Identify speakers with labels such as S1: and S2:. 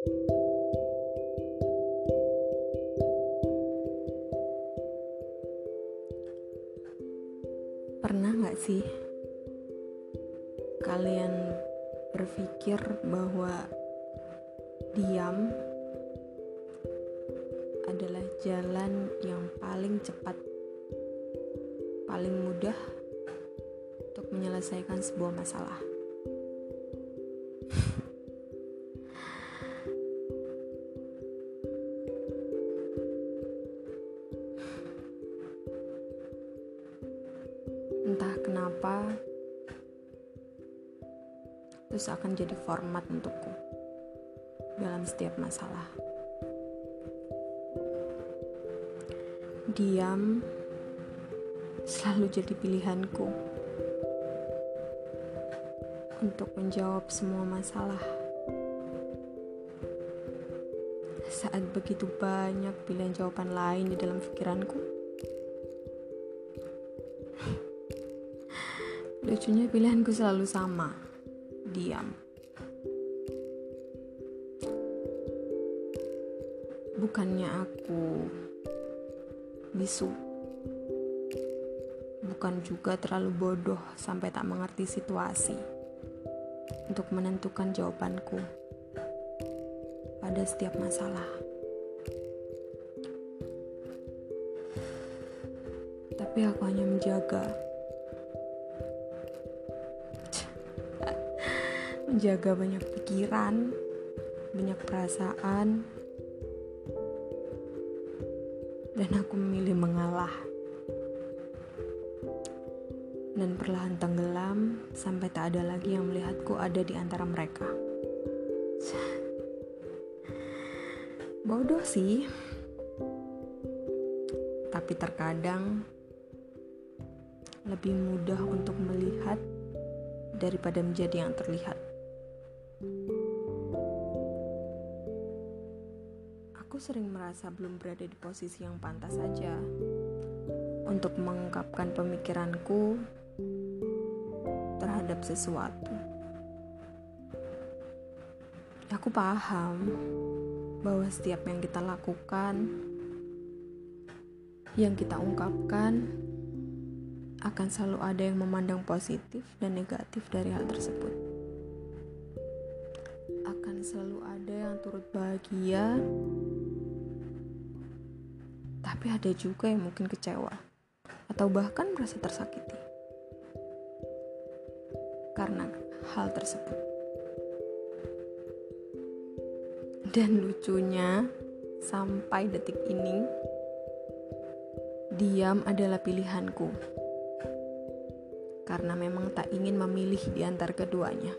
S1: Pernah gak sih kalian berpikir bahwa diam adalah jalan yang paling cepat, paling mudah untuk menyelesaikan sebuah masalah? entah kenapa terus akan jadi format untukku dalam setiap masalah. Diam selalu jadi pilihanku untuk menjawab semua masalah. Saat begitu banyak pilihan jawaban lain di dalam pikiranku Lucunya pilihanku selalu sama. Diam. Bukannya aku bisu. Bukan juga terlalu bodoh sampai tak mengerti situasi untuk menentukan jawabanku pada setiap masalah. Tapi aku hanya menjaga menjaga banyak pikiran, banyak perasaan, dan aku memilih mengalah. Dan perlahan tenggelam sampai tak ada lagi yang melihatku ada di antara mereka. Bodoh sih, tapi terkadang lebih mudah untuk melihat daripada menjadi yang terlihat. Sering merasa belum berada di posisi yang pantas saja untuk mengungkapkan pemikiranku terhadap sesuatu. Aku paham bahwa setiap yang kita lakukan, yang kita ungkapkan, akan selalu ada yang memandang positif dan negatif dari hal tersebut akan selalu ada yang turut bahagia, tapi ada juga yang mungkin kecewa atau bahkan merasa tersakiti karena hal tersebut. Dan lucunya, sampai detik ini, diam adalah pilihanku karena memang tak ingin memilih di antara keduanya.